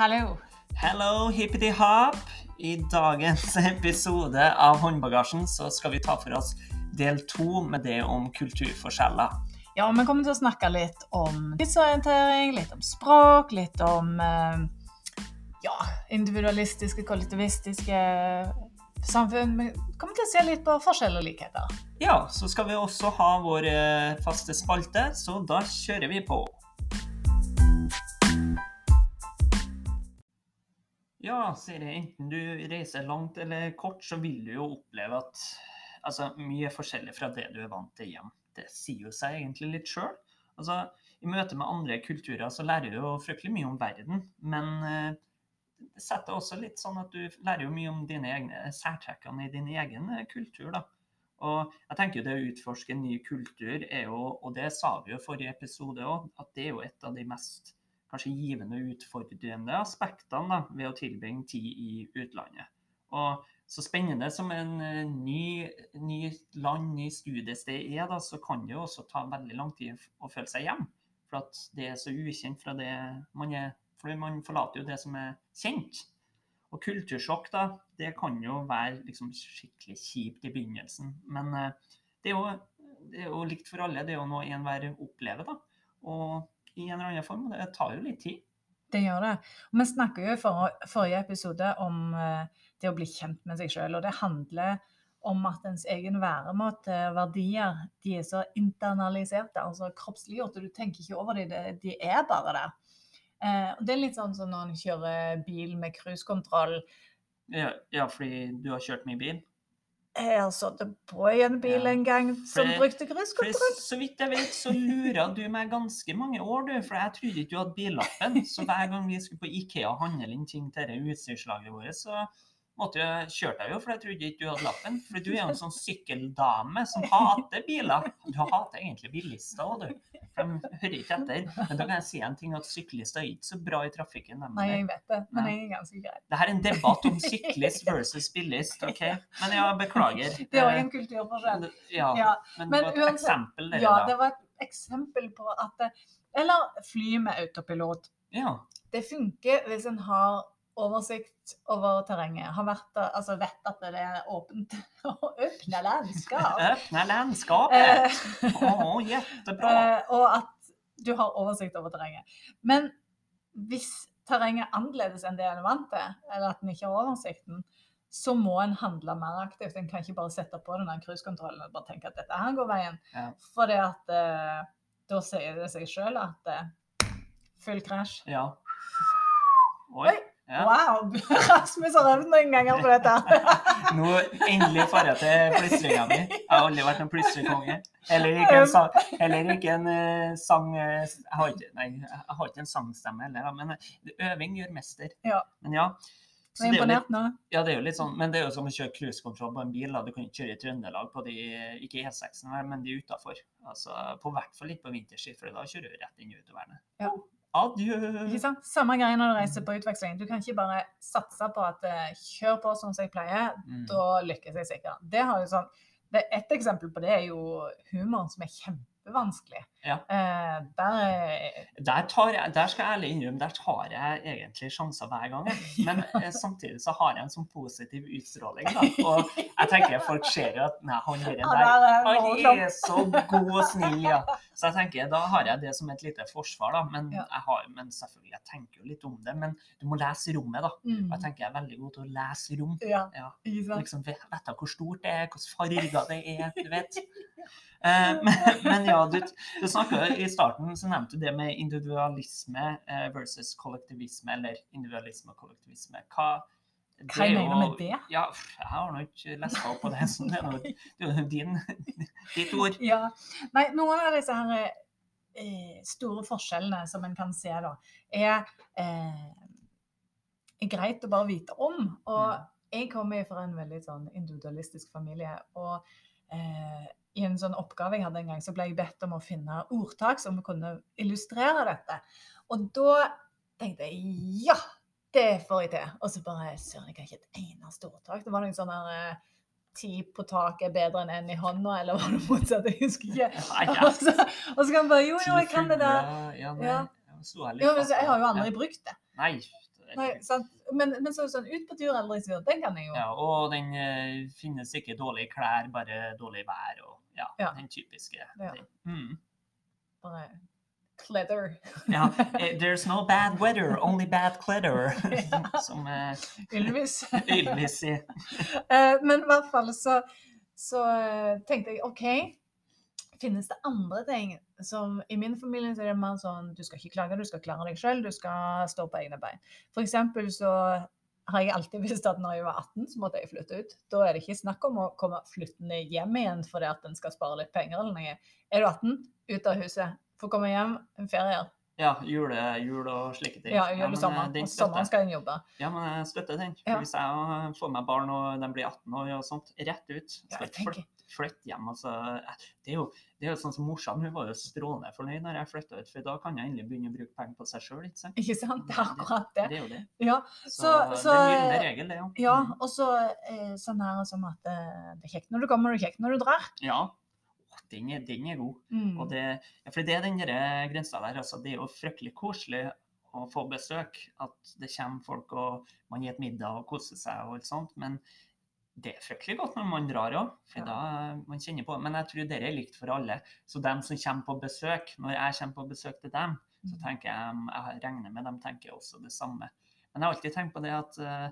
Hallo. Hello, hippity hop. I dagens episode av Håndbagasjen så skal vi ta for oss del to med det om kulturforskjeller. Ja, vi kommer til å snakke litt om tidsorientering, litt om språk, litt om eh, ja, individualistiske, kollektivistiske samfunn. Vi kommer til å se litt på forskjell og likheter. Ja, så skal vi også ha vår eh, faste spalte, så da kjører vi på. Ja, Siri, enten du reiser langt eller kort, så vil du jo oppleve at altså, mye er forskjellig fra det du er vant til hjem. Det sier jo seg egentlig litt sjøl. Altså, I møte med andre kulturer så lærer du jo fryktelig mye om verden, men eh, det setter også litt sånn at du lærer jo mye om dine egne særtrekkene i din egen eh, kultur. da. Og jeg tenker jo Det å utforske en ny kultur er jo, og det sa vi jo i forrige episode òg, at det er jo et av de mest kanskje givende og utfordrende aspektene da, ved å tilbringe tid i utlandet. Og så spennende som en eh, ny, ny land, ny studiested er, da, så kan det jo også ta veldig lang tid å føle seg hjem. For at det er så ukjent fra det man er For man forlater jo det som er kjent. Og kultursjokk, da, det kan jo være liksom skikkelig kjipt i begynnelsen. Men eh, det er, jo, det er jo likt for alle. Det er jo noe enhver opplever, da. Og i en eller annen form. Og det tar jo litt tid. Det gjør det. Og vi snakka jo i for, forrige episode om eh, det å bli kjent med seg sjøl. Og det handler om at ens egen væremåte, verdier, de er så internaliserte, altså kroppsliggjort. Og du tenker ikke over dem, de er bare der. Eh, det er litt sånn som når en kjører bil med cruisekontroll. Ja, ja, fordi du har kjørt mye bil? Jeg satt på i en bil Ja. en gang som For- brukte gresskontroll. så vidt jeg vet, så lurer du meg ganske mange år, du. For jeg trodde ikke du hadde billappen. Så hver gang vi skulle på Ikea og handle inn ting til det utstyrslaget vårt, så måtte jeg kjørte jeg jo, for jeg trodde ikke du hadde lappen. For du er jo en sånn sykkeldame som hater biler. Du hater egentlig bilister òg, du. For de hører ikke etter. Men da kan jeg si en ting, at syklister er ikke så bra i trafikken. Nemlig. Nei, jeg vet det, men jeg er ganske grei. Det her er en debatt om syklist versus bilist, OK? Men ja, beklager. Det er òg en kulturforskjell. Eh, Ja, Ja, men, men det var et uansett- eksempel, dere, ja, da. det var et eksempel på at Eller fly med autopilot. Ja. Det funker hvis en har oversikt over terrenget, har vært altså vet at det er åpent og åpne landskap. Åpne landskapet. Eh, Å, jättebra. eh, og at du har oversikt over terrenget. Men hvis terrenget er annerledes enn det en er vant til, eller at en ikke har oversikten, så må en handle mer aktivt. En kan ikke bare sette på den cruisekontrollen og bare tenke at dette her går veien. Ja. For at eh, da sier det seg sjøl at eh, full krasj. Ja. Oi. Oi. Ja. Wow! Rasmus har øvd noen ganger på dette. Nå endelig får jeg til plystringa mi. Jeg har aldri vært en plystrekonge. Heller ikke en, sang, heller ikke en eh, sang... eh, jeg, har ikke, nei, jeg har ikke en sangstemme heller, men eh, øving gjør mester. Ja. Men ja. Så det er imponert nå. ja, det er jo litt sånn, men det er jo som å kjøre cruisekontroll på en bil. Da. Du kan ikke kjøre i Trøndelag på de, ikke E6-en, men de utafor. Altså, på hvert fall ikke på vinterstid, for da kjører du rett inn i utovernet. Ja. Adjø. Samme greie når du reiser på utveksling. Du kan ikke bare satse på at eh, kjør på sånn som jeg pleier, Mm. da lykkes jeg sikkert. Det sånn, det, et eksempel på det er jo humor, som er kjempevanskelig. Ja. Eh, der er, Der, tar jeg, der skal jeg ærlig innrømme, der tar jeg egentlig sjanser hver gang. Men eh, samtidig så har jeg en sånn positiv utstråling. Da. Og jeg tenker folk ser jo at nei, han her der, er han er så god og snill, ja. Så jeg tenker, da har jeg det som et lite forsvar, da. Men, jeg har, men selvfølgelig, jeg tenker jo litt om det. Men du må lese rommet, da. Og mm, jeg tenker jeg er veldig god til å lese rom. ja. Liksom vite hvor stort det er, hvilke farger det er, du vet. Eh, men, men ja, du, du snakket i starten så nevnte du det med individualisme eh, versus kollektivisme, eller individualisme og kollektivisme. Hva, Hva jeg mener med det? Ja, jeg har nå ikke lest opp på det, så det er jo din, ditt ord. Ja. Nei, noen av disse her eh, store forskjellene som en kan se, da, er, eh, greit å bare vite om. Og Mm. jeg kommer fra en veldig sånn individualistisk familie. og eh, i en sånn oppgave jeg hadde en gang, så ble jeg bedt om å finne ordtak som kunne illustrere dette. Og da tenkte jeg ja, det får jeg til. Og så bare Søren, jeg har ikke et eneste ordtak. Det var noen sånne her eh, Ti på taket er bedre enn én en i hånda, eller var det motsatt? Jeg husker ikke. Og så, og så kan jeg bare Jo, jo, jeg kan det der. Ja, men, Ja. litt men så jeg har jo aldri brukt det. Nei. Nei, sant? Men, men så, sånn ut på tur, aldri sur, den kan jeg jo. Ja, og den uh, finnes ikke dårlige klær, bare dårlig vær og ja, Ja. den typiske. Ja. Mm. Bare Cleather. Ja, eh, there's no bad weather, only bad cleather, som uh, Ylvis. Ylvis ja. uh, Men i hvert fall så, så uh, tenkte jeg OK, finnes det andre ting som I min familie så er det mer sånn du skal ikke klage, du skal klare deg sjøl, du skal stå på egne bein. For eksempel så har jeg alltid visst at når jeg var 18, så måtte jeg flytte ut. Da er det ikke snakk om å komme flyttende hjem igjen fordi at en skal spare litt penger eller noe. Er du 18, ut av huset. Få komme hjem, en ferie. Ja, jule, jul og slike ting. Ja, jul og sommer. Ja, Og sommeren skal en jobbe. Ja, men jeg støtter den. Ja. Hvis jeg får meg barn og de blir 18 år og sånt, rett ut. Ja, Skal jeg ikke flytte, flytte hjem. Altså, det, er jo, det er jo sånn som morsan, hun var jo strålende fornøyd når jeg flytta ut, for da kan jeg endelig begynne å bruke penger på seg sjøl, ikke? Ikke sant? Det er akkurat det. Det er jo det. Ja, Så, Så- så- det er en gyllen regel, det, ja. ja Mm. og så eh, sånn her som at eh, det er kjekt når du kommer, og det kjekt når du drar. Ja. Den er, den er god. Mm. Og det, for det er den grensa der. Altså, det er jo fryktelig koselig å få besøk. At det kommer folk og man gir et middag og koser seg og alt sånt. Men det er fryktelig godt når man drar òg, for Ja. da man kjenner på Men jeg tror det er likt for alle. Så dem som kommer på besøk, når jeg kommer på besøk til dem, så Mm. tenker jeg jeg regner med dem tenker også det samme. Men jeg har alltid tenkt på det at eh,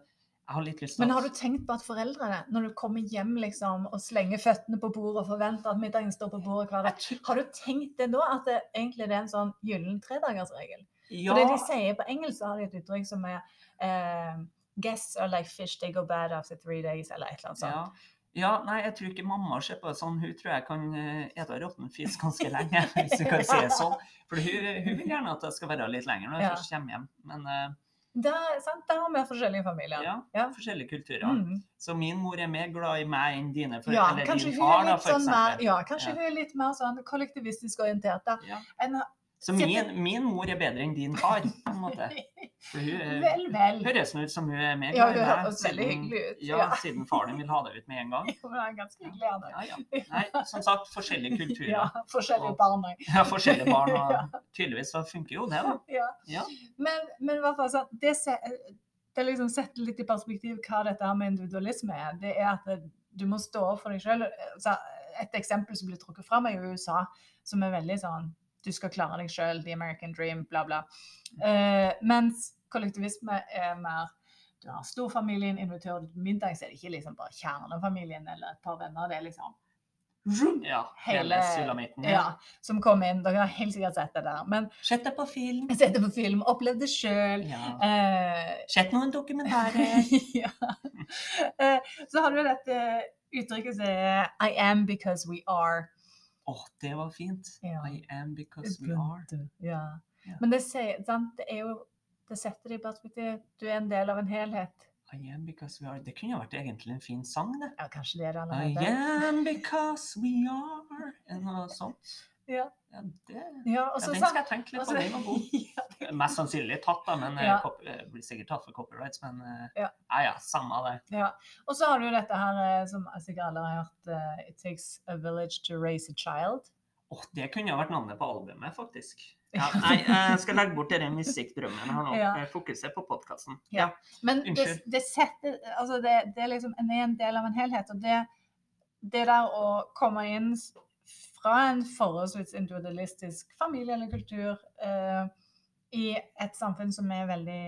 jeg har litt lyst til Men har du tenkt på at foreldrene, når du kommer hjem liksom, og slenger føttene på bordet og forventer at middagen står på bordet hver dag, har du tenkt det da, at det egentlig det er en sånn gyllen tredagersregel? Ja, For det de sier på engelsk, har de et uttrykk som er eh, Guests are like fish, they go bad after three days, eller et eller annet sånt. Ja. ja, nei, jeg tror ikke mamma ser på det sånn. Hun tror jeg kan spise ete råtten fisk ganske lenge, hvis du kan si det sånn. For hun, hun vil gjerne at det skal være litt lenger når jeg Ja. først kommer hjem. Men uh, er sant, da har vi forskjellige familier. ja, Ja. forskjellige kulturer. Mm. Så min mor er mer glad i meg enn dine, for, Ja, eller din far, da, for sånn mer, eksempel. ja, kanskje hun er litt mer sånn kollektivistisk orientert. da. Ja. Så min, min mor er bedre enn din far, på en måte. For hun eh, vel, vel. høres ut som hun er mer glad i hyggelig ut, Ja, siden faren vil ha deg ut med en gang. Jo, han er ganske hyggelig. han. Ja, ja. Nei, som sagt, forskjellige kulturer. Ja, forskjellige barn òg. Ja, forskjellige barn, og tydeligvis så funker jo det, da. Ja. Ja. Men, men hvert fall sånn, det, det liksom setter litt i perspektiv hva dette her med individualisme er. Det er at du må stå opp for deg sjøl. Et eksempel som blir trukket fram, er jo USA, som er veldig sånn Du skal klare deg sjøl, the American dream, bla, bla. Eh, mens kollektivisme er mer du har storfamilien, inviterer du til middag, så er det ikke liksom bare kjernefamilien eller et par venner. Det er liksom vroom, Ja, Hele- sulamitten. ja, som kommer inn. Dere har helt sikkert sett det der. Men Sett det på film. Sett det på film, Opplevd det sjøl. Ja. Eh, Sett noen dokumentarer. ja. Eh, så har du dette uttrykket som er I am because we are. Åh, det var fint. Ja. I am because we are. Ja. Ja. Men det, sier, sant? det er jo Det setter det i perspektiv. Du er en del av en helhet. I am because we are. Det kunne vært egentlig en fin sang, det. Ja, kanskje det er det I am because we are. Eller noe sånt. Ja. Ja, det, Ja, også, ja, den skal jeg tenke litt på. Den var god. Ja, Mest sannsynlig tatt, da, men eh, Ja. eh, blir sikkert tatt for copyrights. Men eh, Ja. ja, ja, samme det. Ja. Og så har du dette her som jeg sikkert alle har hørt. It takes a village to raise a child. Åh, det kunne ha vært navnet på albumet, faktisk. Ja, nei, jeg skal legge bort den musikkdrømmen her nå. Ja. fokuset på podkasten. Ja. Men det, det setter Altså, det, det er liksom En del av en helhet. Og det, det der å komme inn fra en forholdsvis individualistisk familie eller kultur eh, i et samfunn som er veldig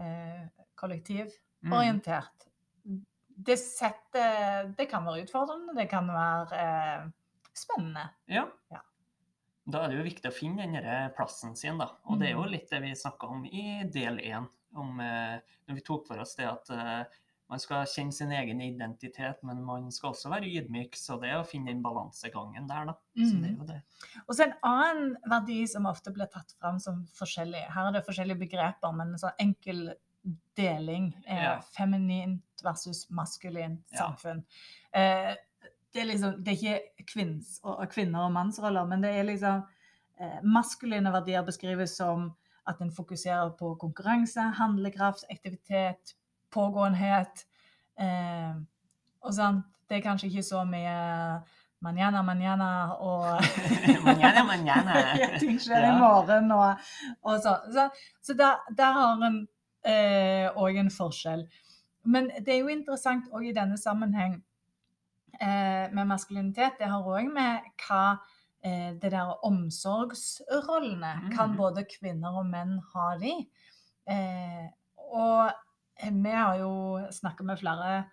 eh, kollektivorientert, Mm. det setter Det kan være utfordrende, det kan være eh, spennende. Ja. Ja. Da er det jo viktig å finne den plassen sin, da. Og det er jo Mm. litt det vi snakka om i del én, om eh, når vi tok for oss det at eh, man skal kjenne sin egen identitet, men man skal også være ydmyk. Så det er å finne den balansegangen der, da. Så det er Mm. jo det. Og så en annen verdi som ofte blir tatt fram som forskjellig. Her er det forskjellige begreper, men en sånn enkel deling er Ja. feminint versus maskulint Ja. samfunn. Eh, det, er liksom, det er ikke kvinns, og kvinner og mannsroller, men det er liksom eh, Maskuline verdier beskrives som at en fokuserer på konkurranse, handlekraft, aktivitet, pågåenhet. Eh, og sant, det er kanskje ikke så mye manjana, manjana og Manjana, manjana. Ja, ting skjer i morgen og, og sånn. Så, så der, der har en eh, en forskjell. Men det er jo interessant òg i denne sammenheng eh, med maskulinitet. Det har òg med hva eh, det der omsorgsrollene Kan Mhm. både kvinner og menn ha de? Eh, og vi har jo snakket med flere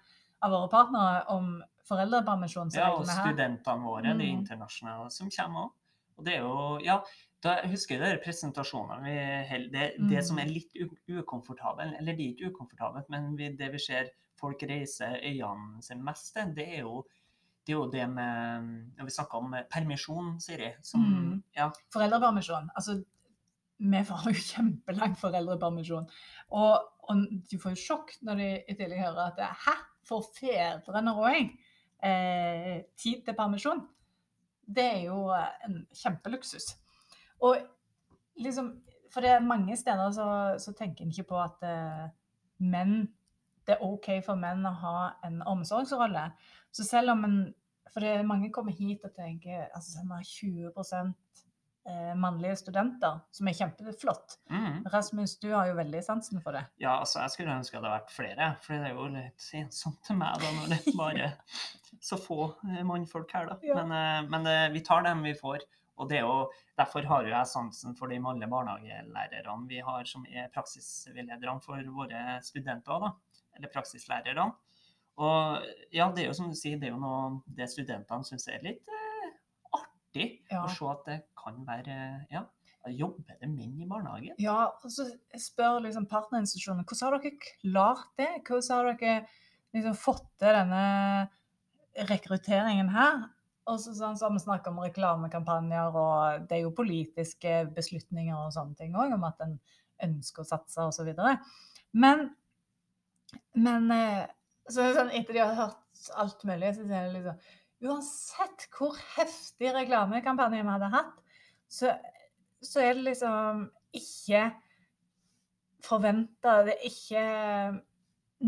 av våre partnere om foreldrepermisjon. her. Ja, og studentene våre, de Mm. internasjonale som kommer òg. Og det er jo Ja, da husker jeg de presentasjonene vi holder. det, det som Mm. er litt ukomfortabelt, eller det er ikke ukomfortabelt, men vi, det vi ser folk reise øynene sine mest til, det er jo det er jo det med Når vi snakker om permisjon, Siri, som Mm. Ja. Foreldrepermisjon. Altså, vi får jo kjempelang foreldrepermisjon. Og, og de får jo sjokk når de i tillegg hører at det er Hæ, får fedrene òg eh, tid til permisjon? Det er jo eh, en kjempeluksus. Og liksom For det er mange steder så, så tenker en ikke på at eh, menn Det er OK for menn å ha en omsorgsrolle. Så selv om en For det er mange kommer hit og tenker altså, har 20 eh, mannlige studenter, som er kjempeflott. Mm. Rasmus, du har jo veldig sansen for det. Ja, altså, jeg skulle ønske det hadde vært flere, for det er jo litt ensomt til meg da, når det er bare så få eh, mannfolk her, da. Ja. Men, eh, men eh, vi tar dem vi får. Og det er jo, Derfor har jo jeg sansen for de mannlige barnehagelærerne vi har som er praksisveilederne for våre studenter, da. Eller praksislærerne. Og ja, det er jo som du sier, det er jo noe det studentene syns er litt eh, artig. Ja. Å se at det kan være Ja, jobber det menn i barnehagen? Ja, og så spør liksom partnerinstitusjonene hvordan har dere klart det? Hvordan har dere liksom fått til denne rekrutteringen her? Og så sånn, så har vi snakket om reklamekampanjer, og det er jo politiske beslutninger og sånne ting òg, om at en ønsker å satse osv. Men, men eh, så sånn, etter de har hørt alt mulig, så sier de liksom Uansett hvor heftig reklamekampanje vi hadde hatt, så, så er det liksom ikke forventa Det er ikke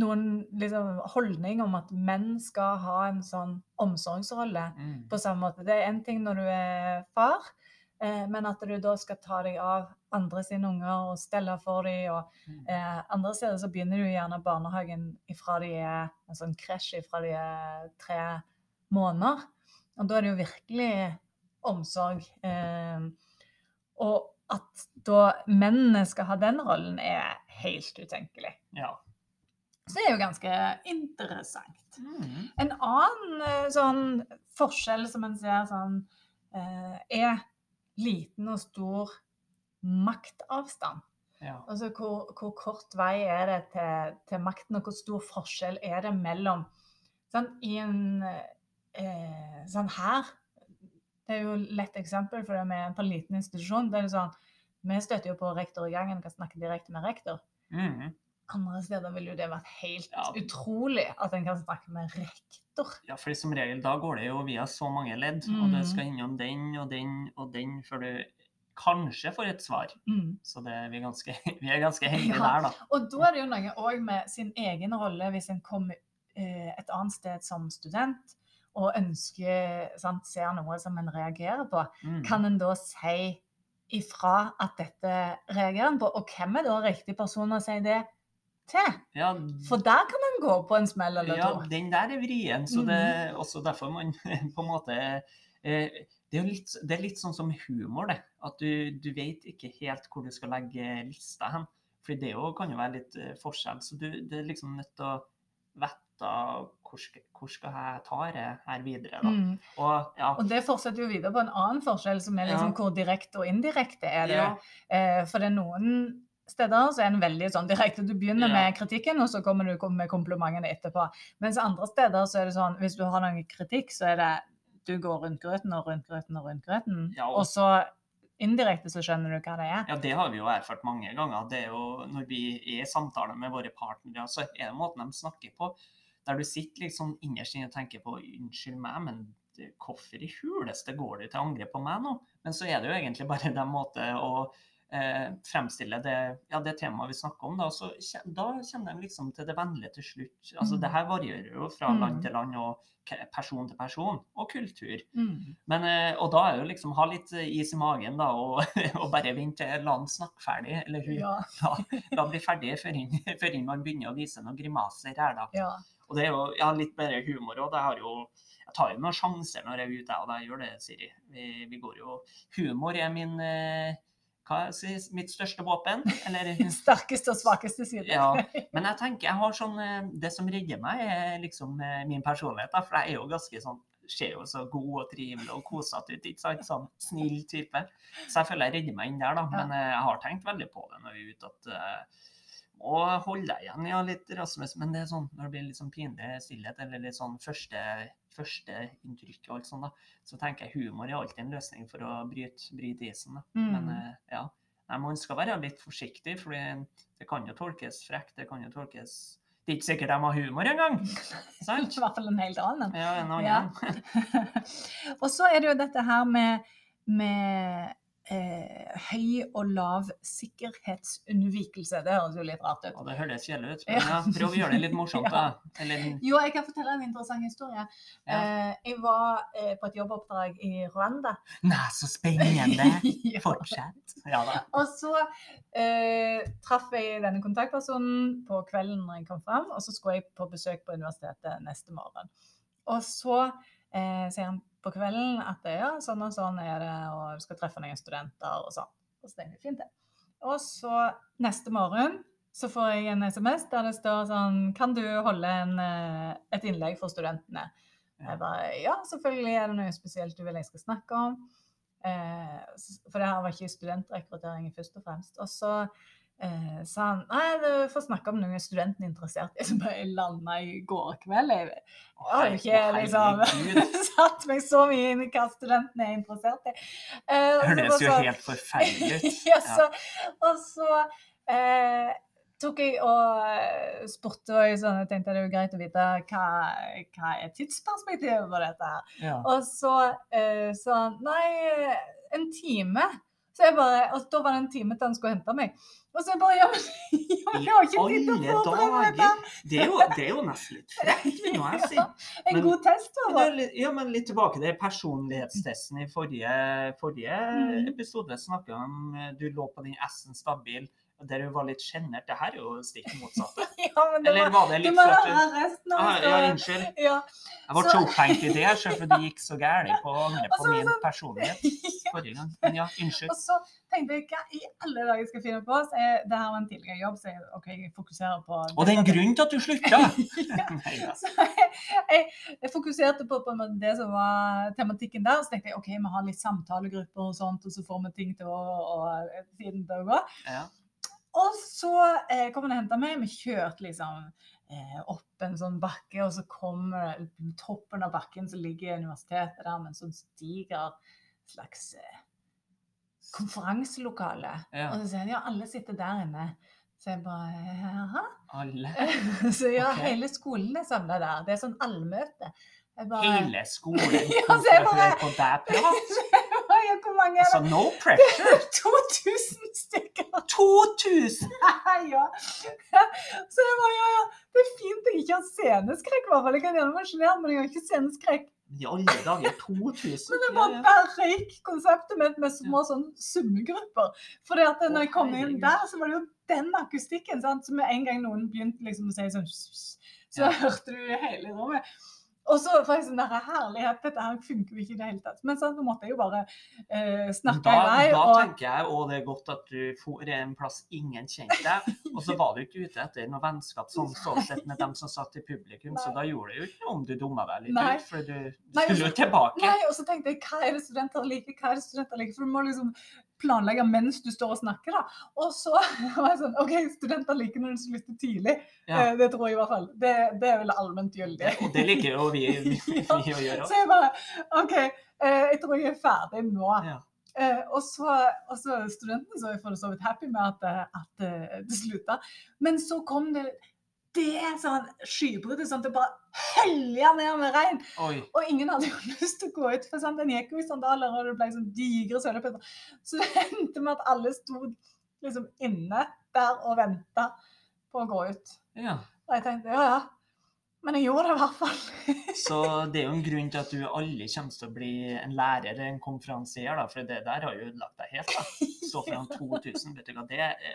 noen liksom, holdning om at menn skal ha en sånn omsorgsrolle Mm. på samme måte. Det er én ting når du er far, eh, men at du da skal ta deg av andre sine unger og stelle for dem. Og, Mm. eh, andre steder så begynner du gjerne barnehagen ifra de er en sånn krasj ifra de er tre måneder. Og da er det jo virkelig omsorg. Eh, og at da mennene skal ha den rollen, er helt utenkelig. Ja. Så det er jo ganske interessant. Mm. En annen eh, sånn forskjell som en ser sånn, eh, er liten og stor maktavstand. Ja. Altså hvor, hvor kort vei er det til, til makten, og hvor stor forskjell er det mellom sånn, I en eh, sånn her Det er jo et lett eksempel, for vi er på en liten institusjon. det er det sånn, Vi støtter jo på rektor i gangen, kan snakke direkte med rektor. Mm. Andre steder ville jo det vært helt Ja. utrolig at en kan snakke med rektor. Ja, for som regel da går det jo via så mange ledd, og det Mm. skal innom den og den og den før du kanskje får et svar. Mm. Så det, vi, er ganske, vi er ganske heldige Ja. der, da. Og da er det jo noe òg med sin egen rolle hvis en kommer eh, et annet sted som student og ønsker sant, Ser noe som en reagerer på. Mm. Kan en da si ifra at dette reagerer en på? Og hvem er da riktig person å si det til? Ja, For der kan en gå på en smell eller ja, to. den der er vrien, så det er også derfor man på en måte eh, det er, litt, det er litt sånn som humor, det. At du, du vet ikke helt hvor du skal legge lista hen. For det jo kan jo være litt eh, forskjell. Så du, du er liksom nødt til å vite hvor skal, hvor skal jeg ta det her videre, da. Mm. Og ja, Og det fortsetter jo videre på en annen forskjell, som er liksom Ja. hvor direkte og indirekte er det. Eh, for det er noen steder så er den veldig sånn direkte. Du begynner Ja. med kritikken, og så kommer du med komplimentene etterpå. Mens andre steder så er det sånn, hvis du har noen kritikk, så er det du går rundt grøten og rundt grøten og rundt grøten. Ja, og- Og så indirekte så skjønner du hva det er. Ja, det har vi jo erfart mange ganger. Det er jo Når vi er i samtale med våre partnere, så er det måten de snakker på, der du sitter liksom innerst inne og tenker på Unnskyld meg, men hvorfor i huleste går du til angrep på meg nå? Men så er det jo egentlig bare den måten å eh, fremstille det, ja, det temaet vi snakker om, da, så da kommer de liksom til det vennlige til slutt. Altså, Mm. Det her varierer jo fra Mm. land til land og person til person, og kultur. Mm. Men, eh, og da er det jo liksom ha litt eh, is i magen da, og, og bare vente til la han snakke ferdig, eller hun Ja. la, la bli ferdig før inn- før inn man begynner å vise noen grimaser her, da. ja. Og det er jo ja, litt bedre humor òg. Jeg, jeg tar jo noen sjanser når jeg er ute, og jeg gjør det, Siri. Vi, vi går jo Humor er min eh, hva sies, mitt største våpen. Eller Sterkeste og svakeste side. Ja. Men jeg tenker jeg har sånn eh, Det som redder meg, er liksom eh, min personlighet. For jeg er jo ganske sånn Ser jo så god og trivelig og kosete ut. ikke sant? Sånn snill type. Så jeg føler jeg redder meg inn der, da. Men eh, jeg har tenkt veldig på det når vi er ute, at må holde igjen ja, litt, Rasmus. Men det er sånn når det blir litt sånn pinlig stillhet, eller litt sånn første, førsteinntrykk og alt sånt, da, så tenker jeg humor er alltid en løsning for å bryte, bryte isen. da. Men Mm. Men ja. Nei, man skal være litt forsiktig, for det kan jo tolkes frekt. Det kan jo tolkes Det er ikke sikkert de har humor engang. Sant? I hvert fall en helt annen. Ja, en annen. Ja. og så er det jo dette her med, med eh, høy og lav sikkerhetsunnvikelse. Det høres jo litt rart ut. Og det høres kjedelig ut, men ja, prøv å gjøre det litt morsomt, da. Eller Jo, jeg kan fortelle en interessant historie. ja. Eh, jeg var eh, på et jobboppdrag i Rwanda. Nei, så spennende! Fortsett. Ja da. Og så eh, traff jeg denne kontaktpersonen på kvelden når jeg kom fram, og så skulle jeg på besøk på universitetet neste morgen. Og så eh, sier han på kvelden at ja, sånn og sånn er det, og du skal treffe noen studenter og sånn. Og så tenker jeg fint det. Og så neste morgen så får jeg en SMS der det står sånn Kan du holde en, eh, et innlegg for studentene? Jeg bare Ja, selvfølgelig er det noe spesielt du vil jeg skal snakke om. Eh, for det her var ikke studentrekruttering først og fremst. Og så eh, sa han nei, du får snakke om noe studenten er interessert i. Som bare landa i går kveld. Jeg jeg har ikke liksom satt meg så mye inn i hva studentene er interessert i. Eh, Det høres jo helt forferdelig ut. ja, så, og så eh, tok jeg og eh, spurte og jeg, sånn, jeg tenkte det er jo greit å vite hva, hva er tidsperspektivet på dette her. Ja. Og så eh, sa han nei, en time. Så jeg bare, og da var det en time til han skulle hente meg. Og så jeg bare ja, men I jeg har ikke tid til å forberede dette. Det er jo, det er jo nesten litt frekt, vil jeg si. En Men- god test. Da. Ja, men litt tilbake til personlighetstesten i forrige, forrige Mm. episode. Snakka om eh, du lå på den S-en stabil, der du var litt sjenert. Det her er jo stikk motsatte. Ja, men det Eller var, var det litt for at høre resten av ah, Ja, unnskyld. Ja. Jeg ble Så- opphengt i det, selv om det gikk så gærent på Og på så min sånn- personlighet forrige gang. Men ja, unnskyld. Og så tenkte jeg hva i alle dager skal jeg finne på? Så jeg, det her var en tidligere jobb, så jeg, ok, jeg fokuserer på Og det er en grunn til at du slutta! Nei altså. Så jeg, jeg, jeg fokuserte på, på det som var tematikken der. Så tenkte jeg ok, vi har litt samtalegrupper og sånt, og så får vi ting til å, og, tiden siden å gå. Ja. Og så eh, kom han og henta meg. Vi kjørte liksom eh, opp en sånn bakke, og så kommer toppen av bakken så ligger universitetet der med en sånn diger slags eh, konferanselokale. Ja. Og så sier han ja, alle sitter der inne. Så jeg bare jaha? Alle. Så ja, okay. hele skolen er samla der. Det er sånn allmøte. Bare Hele skolen Ja, så jeg bare- på. ja, Hvor mange er Altså, det? no pressure! 2000 stykker! 2000! ja. Så jeg bare ja, ja. Det er fint jeg ikke har sceneskrekk, i hvert fall. Jeg kan gjerne være men jeg har ikke sceneskrekk. I alle dager, 2000? Men det var bare røyk konseptet med små sånn summegrupper. For at når jeg kom inn der, så var det jo den akustikken. sant? Så med en gang noen begynte liksom å si sånn Så hørte du hele rommet. Og så var jeg sånn herlighet, dette her funker jo ikke i det hele tatt. Men så måtte jeg jo bare eh, snakke Da, i vei. da og tenker jeg òg det er godt at du for en plass ingen kjente deg. Og så var du ikke ute etter noe vennskap sånn så sett med dem som satt i publikum, så da gjorde det jo ikke noe om du dumma deg litt Nei. ut, for du Nei, skulle jo tilbake. Nei, og så tenkte jeg, hva er det studenter liker? Hva er det studenter liker? For du må liksom planlegge mens du står og snakker, da. Og så var jeg sånn, OK, studenter liker når du slutter tidlig. Ja. Eh, det tror jeg i hvert fall. Det, det er vel allment gyldig. Det, og det liker jo vi, vi, vi å gjøre. Så jeg bare OK, eh, jeg tror jeg er ferdig nå. Ja. Eh, og så, studentene så jeg for så vidt happy med at, at eh, det slutta. Men så kom det det er sånn skybruddet sånn at det bare høljer ned med regn. Oi. Og ingen hadde jo lyst til å gå ut, for sant? den gikk jo i sandaler, og det ble sånn digre sølepinner. Så det endte med at alle sto liksom inne der og venta på å gå ut. Ja. Og jeg tenkte ja, ja. Men jeg gjorde det i hvert fall. Så det er jo en grunn til at du aldri kommer til å bli en lærer eller en konferansier, da, for det der har jo ødelagt deg helt. da. Så foran 2000, vet du hva det er?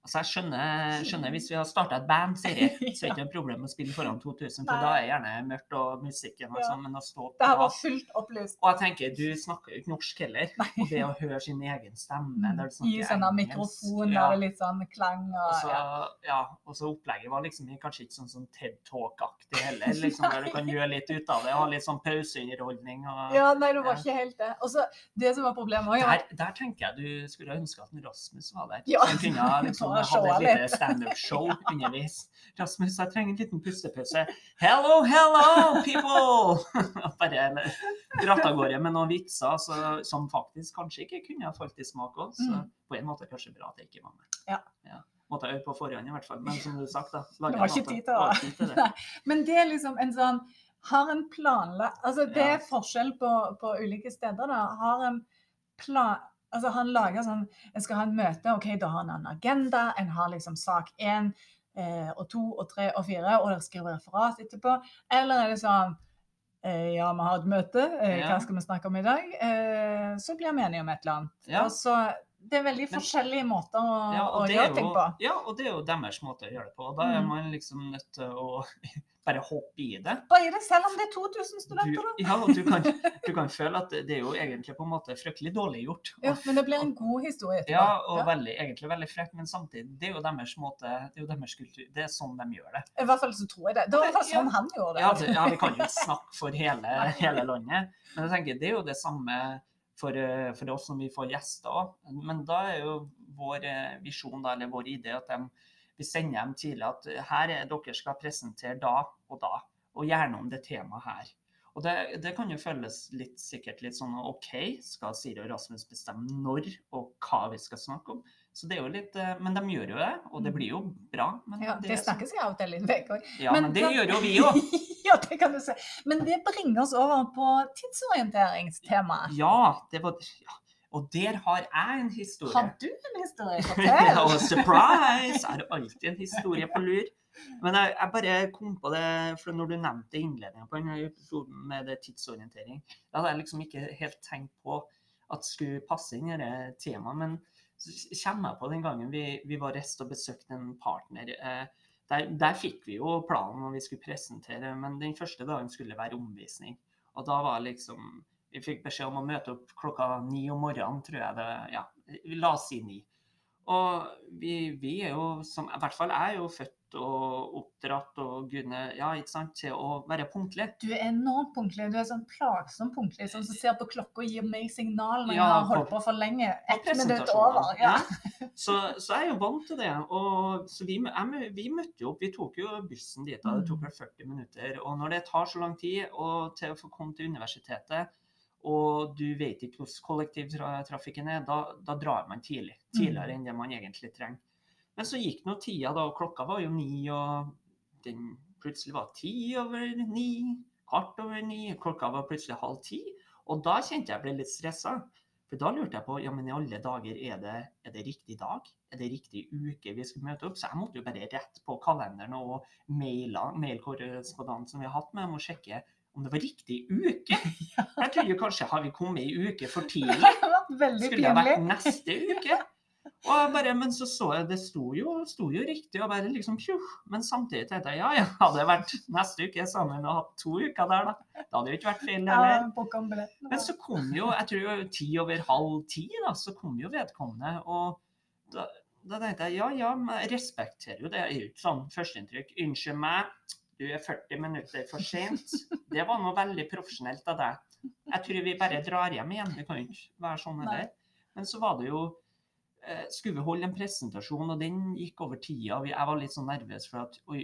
Altså, jeg skjønner, skjønner hvis vi har starta et band, Siri, så er det ikke noe problem å spille foran 2000, for da er det gjerne mørkt og musikken og sånn, men å stå Det her var fullt opplyst. Og jeg tenker, du snakker jo ikke norsk heller. Og det å høre sin egen stemme der sånn, I sånne mikrofon ja. der det er litt sånn klang Og Også, ja. ja, og så opplegget var liksom kanskje ikke sånn sånn TED Talk-aktig heller, liksom, der du kan gjøre litt ut av det, ha litt sånn pauseunderholdning. Og... ja, nei, det var Ja. ikke helt det. Og så det som var problemet også, Der, der tenker jeg du skulle ønske at Rasmus var der. Ja. Så kunne liksom, Bare hadde showa et lite standup-show underveis. Rasmus, jeg trenger en liten pustepause. Hello, hello, people! Bare dratt av gårde med noen vitser så, som faktisk kanskje ikke kunne ha falt i smak òg. Så Mm. på en måte kanskje bra at jeg ikke var med. Ja. Måtte jeg øvd på forhånd i hvert fall. Men som du sagt, da. Det var ikke tid til det. Men det er liksom en sånn Har en planlagt Altså, det Ja. er forskjell på, på ulike steder, da. Har en plan... Altså, han lager sånn En skal ha en møte, OK, da har en en agenda. En har liksom sak én eh, og to og tre og fire, og dere skriver referat etterpå. Eller er det sånn eh, Ja, vi har et møte. Eh, hva skal vi snakke om i dag? Eh, så blir vi enige om et eller annet. Ja. Og så Det er veldig Men- forskjellige måter å, Ja, å og gjøre ting på. ja, og det er jo deres måte å gjøre det på. Og da er Mm. man liksom nødt til å bare hoppe i det. Bare i det, selv om det er 2000 studenter, da. ja, og du kan, du kan føle at det er jo egentlig på en måte fryktelig dårlig gjort. Ja, men det blir en god historie etterpå. Ja, og veldig, egentlig veldig frekt, men samtidig, det er jo deres måte, det er jo deres kultur. Det er sånn de gjør det. I hvert fall så tror jeg det. Det var i hvert fall sånn han gjorde det. Ja, det, ja vi kan jo snakke for hele, hele landet, men jeg tenker det er jo det samme for, eh, for oss når vi får gjester òg. Men da er jo vår eh, visjon, eller vår idé, at de, vi sender dem tidlig at her er dere skal presentere da og da, og gjerne om det temaet her. Og det, det kan jo føles litt sikkert litt sånn OK, skal Siri og Rasmus bestemme når og hva vi skal snakke om? Så det er jo litt, eh, Men de gjør jo det, og det blir jo bra. Men Ja, det det snakkes sånn- av og til litt vekk òg. Ja, Men men det da- gjør jo vi òg. ja, det kan du si. Men det bringer oss over på tidsorienteringstemaet. Ja, det var ja. Og der har jeg en historie. Har du en historie? Ja, og surprise! Jeg har alltid en historie på lur. Men jeg, jeg bare kom på det, for når du nevnte innledningen på denne episoden med det tidsorientering, da hadde jeg liksom ikke helt tenkt på at det skulle passe inn i det temaet. Men kommer jeg på den gangen vi, vi var rest og besøkte en partner. Eh, der, der fikk vi jo planen når vi skulle presentere, men den første dagen skulle være omvisning. Og da var liksom Vi fikk beskjed om å møte opp klokka ni om morgenen, tror jeg det Ja, la oss si ni. Og vi, vi er jo, som, i hvert fall jeg er jo født og oppdratt og gudene, ja, ikke sant, til å være punktlig. Du er enormt punktlig. Du er sånn plagsomt punktlig, sånn som ser på klokka og gir meg signal når Ja, jeg har holdt på for lenge. Ett minutt over. Ja. Så, så jeg er jo vant til det. Og, så vi, jeg, vi møtte jo opp, vi tok jo bussen dit, da. det tok Mm. vel 40 minutter. Og når det tar så lang tid og til å få komme til universitetet, og du vet ikke hvordan kollektivtrafikken er, da, da drar man tidlig. Tidligere Mm. enn det man egentlig trenger. Men så gikk nå tida, da, og klokka var jo ni, og den plutselig var ti over ni, kvart over ni, klokka var plutselig halv ti. Og da kjente jeg ble litt stressa. For da lurte jeg på ja, men i alle dager, er det, er det riktig dag? Er det riktig uke vi skal møte opp? Så jeg måtte jo bare rett på kalenderen og maila, mailkorrespondansen vi har hatt med dem, og sjekke om det var riktig uke. Jeg trodde jo kanskje har vi kommet ei uke for tidlig. Skulle det vært neste uke? Og jeg bare, men så så jeg, det sto jo, sto jo riktig, og bare liksom pjuh. Men samtidig tenkte jeg ja, ja, hadde det vært neste uke sammen og hatt to uker der, da. Da hadde det jo ikke vært feil, Ja, heller. Men så kom jo, jeg tror jo ti over halv ti, da, så kom jo vedkommende. Og da, da tenkte jeg ja, ja, men jeg respekterer jo det. Jeg er jo ikke sånn førsteinntrykk. Unnskyld meg, du er 40 minutter for sent. Det var noe veldig profesjonelt av deg. Jeg tror vi bare drar hjem igjen. Det kan jo ikke være sånn heller. Men så var det jo Skulle vi holde en presentasjon, og den gikk over tida. Jeg var litt sånn nervøs for at oi,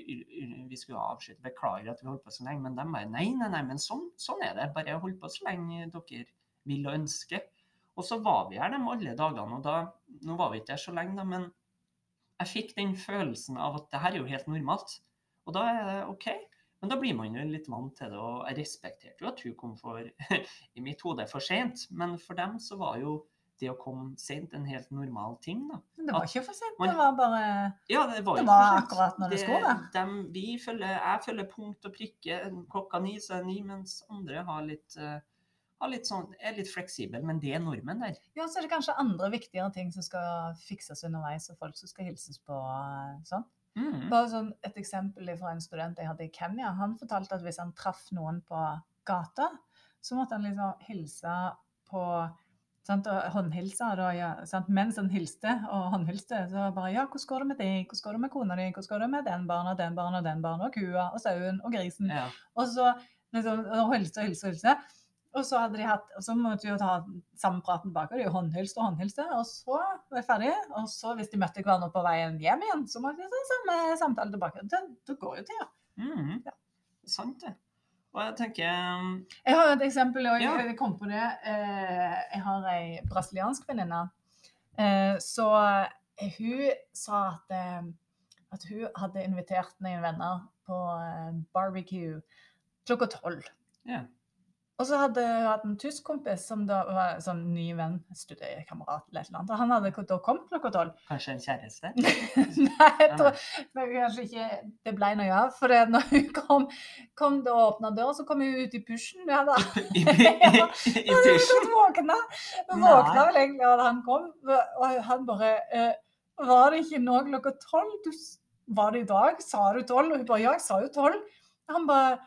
vi skulle avslutte. Beklager at vi holdt på så lenge. Men de bare nei, nei, nei, men sånn, sånn er det. Bare hold på så lenge dere vil og ønsker. Og så var vi her de alle dagene, og da Nå var vi ikke der så lenge, da, men jeg fikk den følelsen av at det her er jo helt normalt. Og da er det OK. Men da blir man jo litt vant til det, og jeg respekterte jo at hun kom for i mitt hode for sent. Men for dem så var jo det å komme sent en helt normal ting, da. Men det var ikke for sent, man- det var bare Ja, det var, Det var akkurat når det skulle være. vi følger, jeg følger punkt og prikke. Klokka ni så er det ni, mens andre har litt, eh, har litt sånn, er litt fleksibel. Men det er normen der. Ja, så er det kanskje andre viktigere ting som skal fikses underveis, og folk som skal hilses på. eh, sånn. Mm. Bare sånn et eksempel fra en student jeg hadde i Kenya. Han fortalte at hvis han traff noen på gata, så måtte han liksom hilse på sant, og håndhilse. Da, ja, mens han hilste og håndhilste, så bare Ja, hvordan går det med deg? Hvordan går det med kona di? Hvordan går det med den barna, den barna, den barna, og kua og sauen og grisen? Ja. Og så liksom, og hilse og hilse og hilse. Og så hadde de hatt, og så måtte de jo ta samme praten bak, og De håndhilste og håndhilste, og så var de ferdige. Og så hvis de møtte hverandre på veien hjem igjen, så måtte de ta samme samtale tilbake. Det, det går jo til, ja. Mm. Ja. Sant det. Og jeg tenker um, Jeg har et eksempel, og jeg, jeg kom på det. Eh, jeg har ei brasiliansk venninne. Eh, så eh, hun sa at, at hun hadde invitert noen venner på barbecue klokka tolv. Ja. Og så hadde hun hatt en tysk kompis som da var sånn ny venn, studiekamerat eller et eller annet. Og han hadde da kommet klokka tolv. kanskje en kjæreste? Nei, jeg tror kanskje ikke det ble noe av. For når hun kom, kom da og åpna døra, så kom hun ut i pushen. Ja, da. I, i, i, i hun pysjen? våkna. Hun våkna vel egentlig da han kom, og han bare eh, Var det ikke nå klokka tolv? Var det i dag? Sa du tolv? Og hun bare Ja, jeg sa jo tolv. Han bare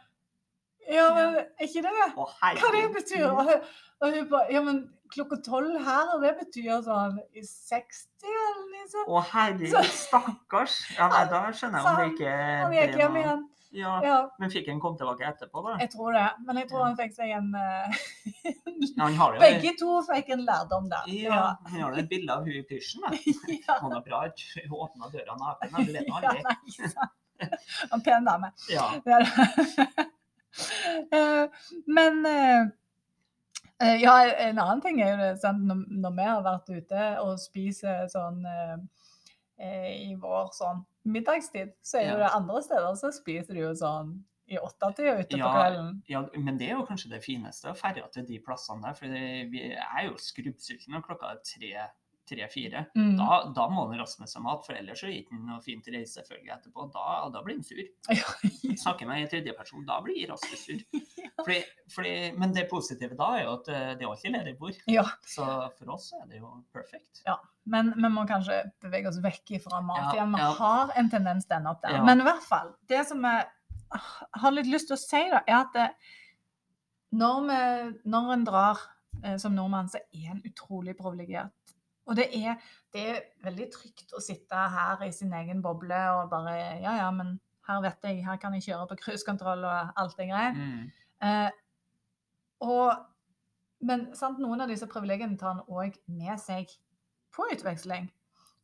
Ja, men er ikke det? Å, Hva det betyr? Og hun, og hun bare Ja, men klokka tolv her, og det betyr sånn i 60 eller sånt. Å, herregud, stakkars. Ja, nei, da skjønner jeg om det ikke Han gikk hjem igjen. Ja, Ja, Men fikk han komme tilbake etterpå, da? jeg tror det. Men jeg tror Ja. han fikk seg en eh, Ja, han har jo Begge to fikk en lærdom der. Ja, han har jo et bilde av hun i pysjen. Ja. Han har bra åpna døra naken. Ja, nei, sant. En pen dame. Ja. Eh, Men eh, eh, ja, en annen ting er jo sant? Når, vi har vært ute og spiser sånn i vår sånn middagstid, så er jo det andre steder så spiser de jo sånn i åttetida ute på kvelden. ja, men det er jo kanskje det fineste, å ferja til de plassene der. For det- vi er jo skrubbsultne når klokka er tre- tre-fire. Mm. Da, da må han med seg mat, for ellers så det ikke noe fint reise selvfølgelig etterpå. Da, da blir han sur. Ja. Snakker med i tredjeperson, da blir Rasmus sur. Fordi, fordi, men det positive da er jo at eh, det er alltid ledig bord. Ja. Så for oss er det jo perfekt. Men vi må kanskje bevege oss vekk fra mat Ja, igjen. Vi ja. har en tendens til å ende opp der. Ja. Men i hvert fall, det som jeg har litt lyst til å si, da, er at det, når, vi, når en drar eh, som nordmann, så er en utrolig privilegert. Og det er, det er veldig trygt å sitte her i sin egen boble og bare Ja, ja, men her vet jeg, her kan jeg kjøre på cruisekontroll, og alt det greit. Mm. Eh, og, men sant, noen av disse privilegiene tar han òg med seg på utveksling.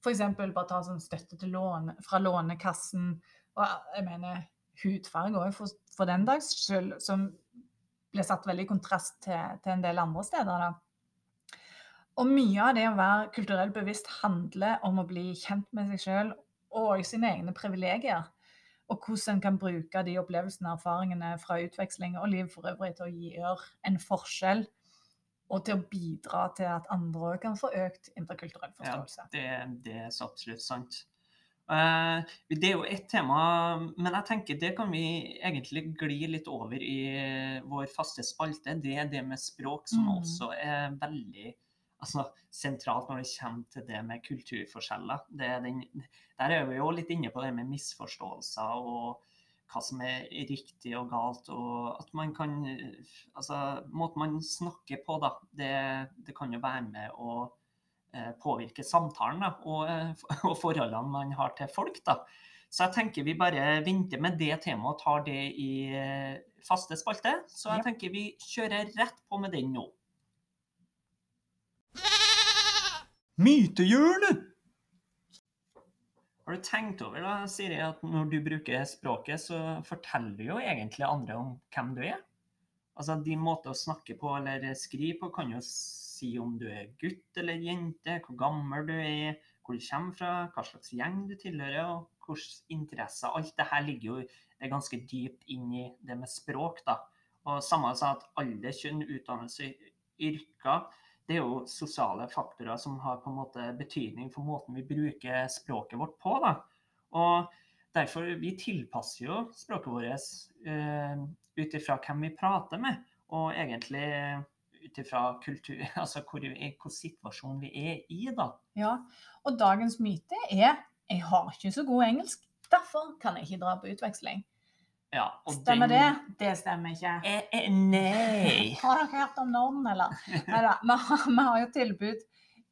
F.eks. bare ta sånn støtte til lån fra Lånekassen. Og jeg mener hudfarge òg, for, for den dags skyld, som ble satt veldig i kontrast til, til en del andre steder. da. Og mye av det å være kulturelt bevisst handler om å bli kjent med seg sjøl og sine egne privilegier. Og hvordan en kan bruke de opplevelsene og erfaringene fra utveksling og liv for øvrig til å gjøre en forskjell. Og til å bidra til at andre òg kan få økt interkulturell forståelse. Det, det er så absolutt sant. Eh, det er jo ett tema, men jeg tenker det kan vi egentlig gli litt over i vår faste spalte. Det er det med språk, som Mm. også er veldig altså, sentralt når det kommer til det med kulturforskjeller. Det er den, der er vi jo litt inne på det med misforståelser og hva som er riktig og galt. Og at man kan Altså, måten man snakker på, da, det, det kan jo være med å eh, påvirke samtalen da, og, eh, og forholdene man har til folk. Da. Så jeg tenker vi bare venter med det temaet og tar det i eh, faste spalte. Så jeg tenker vi kjører rett på med den nå. Mytehjørnet! Har du tenkt over da, Siri, at når du bruker språket, så forteller du jo egentlig andre om hvem du er? Altså Din måte å snakke på eller skrive på kan jo si om du er gutt eller jente, hvor gammel du er, hvor du kommer fra, hva slags gjeng du tilhører, og hvilke interesser. Alt det her ligger jo ganske dypt inn i det med språk. da. Og samme sa at alder, kjønn, utdannelse, yrker det er jo sosiale faktorer som har på en måte betydning for måten vi bruker språket vårt på. da. Og derfor vi tilpasser jo språket vårt uh, ut ifra hvem vi prater med, og egentlig ut ifra kultur, altså hvor, hvor vi er i, da. Ja, og dagens myte er 'jeg har ikke så god engelsk, derfor kan jeg ikke dra på utveksling'. Ja, stemmer den... det? Det stemmer ikke. Eh, eh, nei. Har dere hørt om Norden, eller? Neida, vi, har, vi har jo tilbud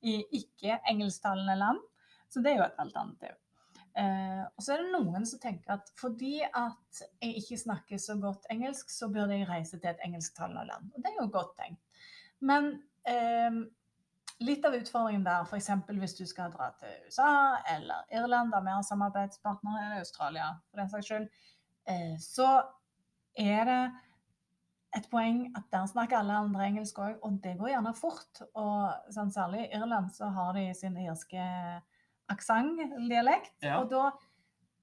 i ikke-engelsktalende land, så det er jo et alternativ. Eh, og så er det noen som tenker at fordi at jeg ikke snakker så godt engelsk, så burde jeg reise til et engelsktalende land. Og det er jo godt tenkt. Men eh, litt av utfordringen der, f.eks. hvis du skal dra til USA eller Irland, der vi har samarbeidspartnere, eller Australia for den saks skyld, så er det et poeng at der snakker alle andre engelsk òg, og det går gjerne fort. Og sånn, særlig i Irland så har de sin irske aksent, dialekt, ja. og da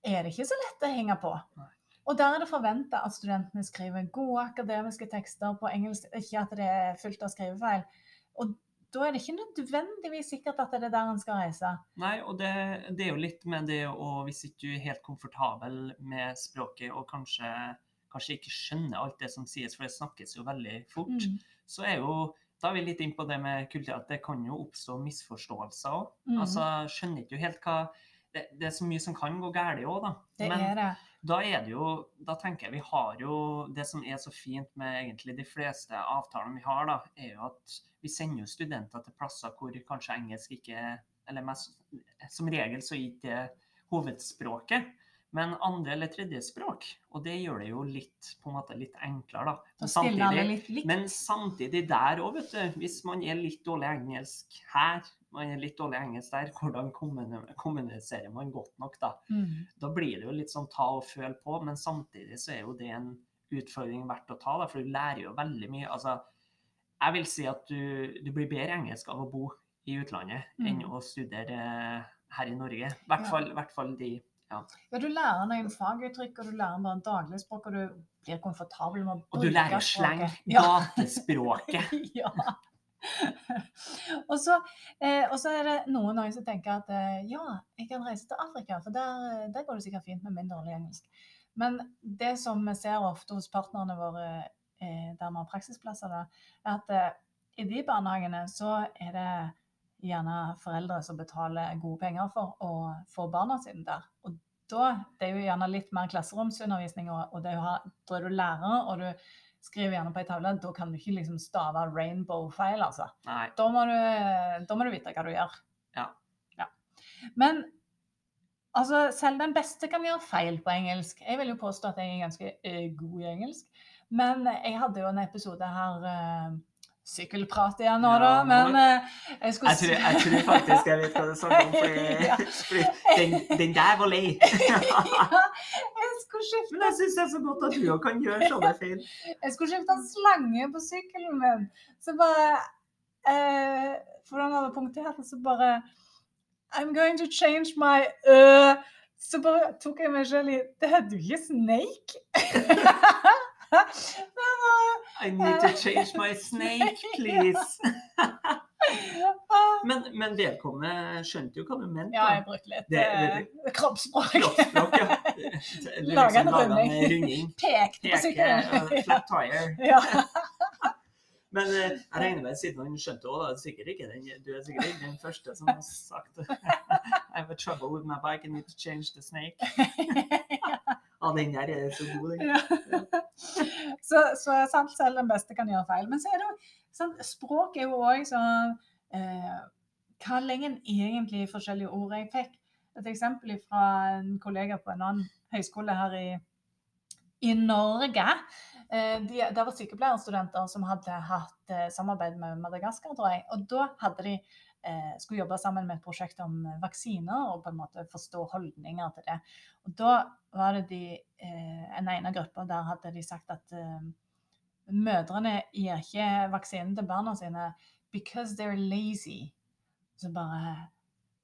er det ikke så lett å henge på. Nei. Og der er det forventa at studentene skriver gode akademiske tekster på engelsk, ikke at det er fullt av skrivefeil. Og da er det ikke nødvendigvis sikkert at det er der en skal reise. Nei, og det, det er jo litt med det å Hvis ikke du er helt komfortabel med språket og kanskje, kanskje ikke skjønner alt det som sies, for det snakkes jo veldig fort, mm. så er jo da er vi litt inn på det med kultur, at det kan jo oppstå misforståelser òg. Mm. Altså, skjønner ikke helt hva det, det, er så mye som kan gå galt òg, da. Det Men er det. Da er det jo Da tenker jeg vi har jo Det som er så fint med egentlig de fleste avtalene vi har, da, er jo at vi sender jo studenter til plasser hvor kanskje engelsk ikke Eller mest, som regel så ikke hovedspråket, men andre- eller tredjespråk. Og det gjør det jo litt, på en måte, litt enklere, da. Men samtidig, men samtidig der òg, vet du. Hvis man er litt dårlig engelsk her, man er litt dårlig engelsk der, hvordan kommuniserer man godt nok, da? Mm. Da blir det jo litt sånn ta og føle på, men samtidig så er jo det en utfordring verdt å ta, da, for du lærer jo veldig mye. altså jeg vil si at du, du, blir bedre engelsk av å bo i utlandet mm. enn å studere her i Norge. I hvert fall, hvert fall de ja. ja. Du lærer noen faguttrykk, og du lærer bare dagligspråk, og du blir komfortabel med å bruke Og du lærer sleng, gatespråket. ja. og, så, eh, og, så, er det noen, noen som tenker at eh, ja, jeg kan reise til Afrika, for der, der går det sikkert fint med min dårlige engelsk. Men det som vi ser ofte hos partnerne våre Eh, der vi har praksisplasser, da, at eh, i de barnehagene så er det gjerne foreldre som betaler gode penger for å få barna sine der. Og da, Det er jo gjerne litt mer klasseromsundervisning, og, og det er jo, da er du lærer, og du skriver gjerne på ei tavle. Da kan du ikke liksom stave rainbow-feil, altså. Da må, du, da må, du, vite hva du gjør. Ja. ja. Men altså, selv den beste kan gjøre feil på engelsk. Jeg vil jo påstå at jeg er ganske uh, god i engelsk. Men jeg hadde jo en episode her uh, Sykkelprat igjen nå, da. Men uh, jeg skulle jeg tror, jeg tror, faktisk jeg vet hva det er sånn om, fordi, ja. fordi den, den, der var lei. ja, skulle jeg syns det er så godt at du òg kan gjøre sånne feil. Jeg skulle skifte slange på sykkelen min, så bare eh, For den hadde punktert, så bare I'm going to change my uh, Så bare tok jeg meg selv i Det heter jo ikke Snake. I need to change my snake, please. Men, men vedkommende skjønte jo hva du mente. Ja, jeg brukte litt det, det, kroppsspråk. kroppsspråk ja. Laga en runding. Pekte på sykkelen. Flat tire. ja. Men uh, jeg regner med, siden han skjønte òg, du er sikkert ikke den første som har sagt I have trouble with my bike, I need to change the snake. Ja, den der er så god, den. Ja. så, så sant, selv den beste kan gjøre feil. Men så er det jo sant, språk er jo òg sånn eh, Hva legger en egentlig forskjellige ord? Jeg fikk et eksempel fra en kollega på en annen høyskole her i, i Norge. Eh, de, det var sykepleierstudenter som hadde hatt eh, samarbeid med Madagaskar, tror jeg. Og da hadde de eh, skulle jobbe sammen med et prosjekt om vaksiner og på en måte forstå holdninger til det. Og da var det de, eh, en ene gruppa der hadde de sagt at eh, mødrene gir ikke vaksinen til barna sine because they're lazy. Så bare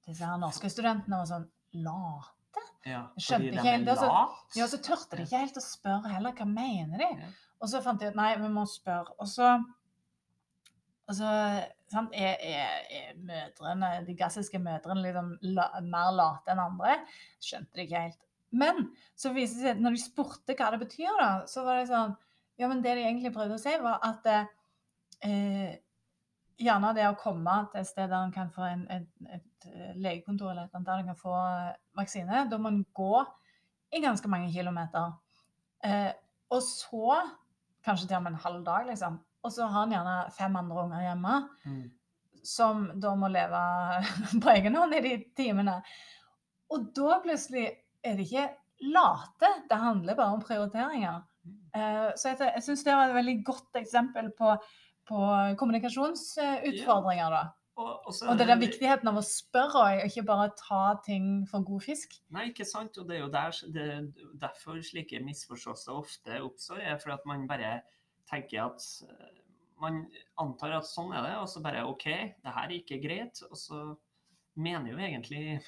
disse her norske studentene var sånn late. Ja, skjønte ikke helt, altså, lat. Ja, så tørte de ikke helt å spørre heller. Hva mener de? Ja. Og så fant de ut nei, vi må spørre. Og så, og så sant, er, er, er mødrene, de gassiske mødrene liksom la, mer late enn andre. Skjønte de ikke helt. Men så viste det seg, når de spurte hva det betyr, da, så var det sånn Ja, men det de egentlig prøvde å si, var at eh, gjerne det å komme til et sted der en kan få en, et, et legekontor eller et eller annet der en kan få vaksine, da må en gå i ganske mange kilometer. Eh, og så kanskje til og med en halv dag, liksom. Og så har en gjerne fem andre unger hjemme Mm. som da må leve på egen hånd i de timene. Og da plutselig er det ikke late, det handler bare om prioriteringer. Eh, Så jeg, jeg syns det var et veldig godt eksempel på, på kommunikasjonsutfordringer, da. Og, og så Og det er viktigheten av å spørre og ikke bare ta ting for god fisk. Nei, ikke sant. Og det er jo der, det, derfor slike misforståelser ofte oppstår. er for at man bare tenker at eh, Man antar at sånn er det, og så bare OK, det her er ikke greit. Og så mener jo egentlig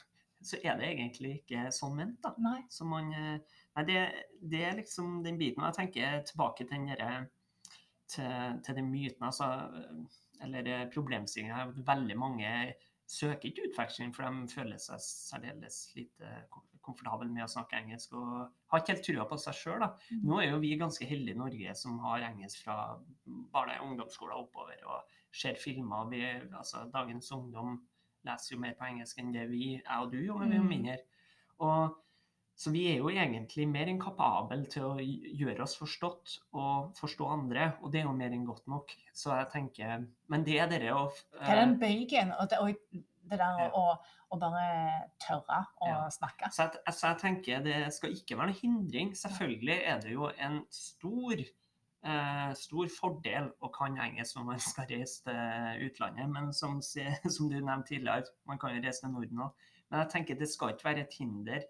Så er det egentlig ikke sånn ment, da. Nei. Så man eh, det, det er liksom den biten. Jeg tenker tilbake til den derre til, til den myten, altså Eller problemstillinga. Veldig mange søker ikke utveksling, for de føler seg særdeles lite kom- komfortable med å snakke engelsk og har ikke helt trua på seg sjøl. Nå er jo vi ganske heldige i Norge som har engelsk fra barne- og ungdomsskolen oppover og ser filmer. Vi, altså, dagens ungdom leser jo mer på engelsk enn det vi, jeg og du gjorde men vi er Mm. mindre. Og, så vi er jo egentlig mer enn kapable til å gjøre oss forstått og forstå andre, og det er jo mer enn godt nok. Så jeg tenker Men det er dere å Det er den bøygen? Og det, og det der Ja. å, å bare tørre å Ja. snakke. Så jeg, så jeg tenker det skal ikke være noen hindring. Selvfølgelig er det jo en stor, eh, stor fordel å kan engelsk når man skal reise til utlandet. Men som, som du nevnte tidligere, man kan jo reise til Norden òg. Men jeg tenker det skal ikke være et hinder.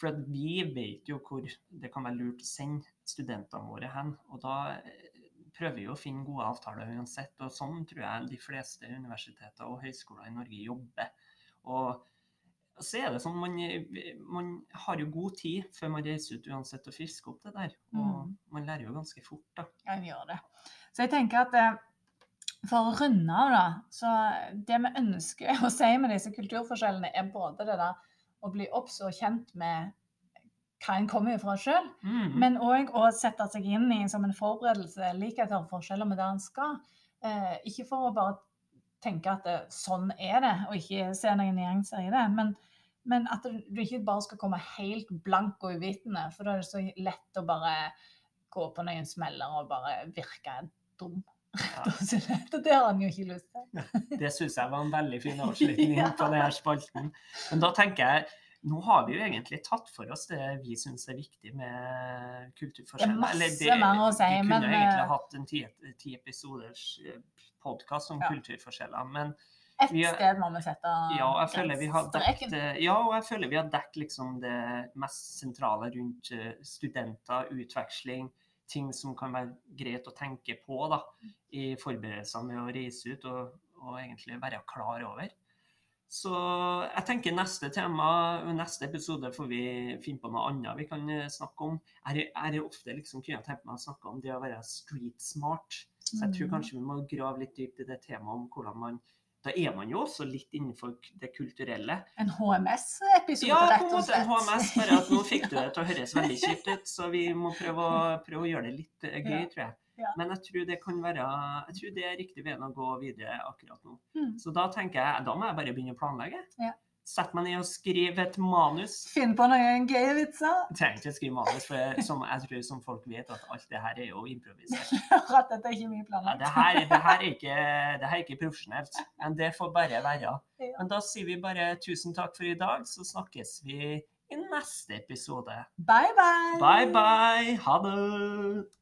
For at vi vet jo hvor det kan være lurt å sende studentene våre hen. Og da eh, prøver vi å finne gode avtaler uansett. Og sånn tror jeg de fleste universiteter og høyskoler i Norge jobber. Og så er det sånn, man, man har jo god tid før man reiser ut uansett og frisker opp det der. Og Mm. man lærer jo ganske fort, da. Ja, vi gjør det. Så jeg tenker at eh, for å runde av, da, så det vi ønsker å si med disse kulturforskjellene, er både det der å bli obs og kjent med hva en kommer fra sjøl, Mm. men òg å sette seg inn i som en forberedelse likheter og forskjeller med det en skal. Eh, ikke for å bare tenke at det, sånn er det, og ikke se noen nyanser i det, men, men at du, du ikke bare skal komme helt blank og uvitende, for da er det så lett å bare gå på noen smeller og bare virke dum. Det har han jo ikke lyst til. Det syns jeg var en veldig fin avslutning Ja. på denne spalten. Men da tenker jeg nå har vi jo egentlig tatt for oss det vi syns er viktig med kulturforskjeller. Det er masse det- mer å si, Vi kunne men, egentlig eh, hatt en ti, ti episoders podkast om Ja. kulturforskjeller. Men Ett sted må vi sette ja, jeg føler vi har dekt, eh, Ja, og jeg føler vi har dekket liksom det mest sentrale rundt eh, studenter, utveksling, ting som kan være greit å tenke på da, i forberedelsene med å reise ut og, og egentlig være klar over. Så jeg tenker neste tema, neste episode får vi finne på noe annet vi kan eh, snakke om. Jeg har ofte liksom kunne tenkt meg å snakke om det å være street smart. Så jeg tror Mm. kanskje vi må grave litt dypt i det temaet om hvordan man Da er man jo også litt innenfor det kulturelle. En HMS-episode, Ja, på en måte en HMS, bare at nå fikk du det til å høres veldig kjipt ut, så vi må prøve å, prøve å gjøre det litt eh, gøy, Ja. tror jeg. Ja. Men jeg tror det kan være Jeg tror det er riktig veien å gå videre akkurat nå. Mm. Så da tenker jeg da må jeg bare begynne å planlegge. Ja. Sette meg ned og skrive et manus. Finn på noen gøye vitser. Jeg trenger ikke å skrive manus, for som jeg tror som folk vet, at alt det her er jo improvisert. At dette er ikke mye Ja, planlagt. her, det, det her er ikke profesjonelt, men det får bare være. Ja. Men da sier vi bare tusen takk for i dag, så snakkes vi i neste episode. Bye, bye. Bye, bye! Ha det!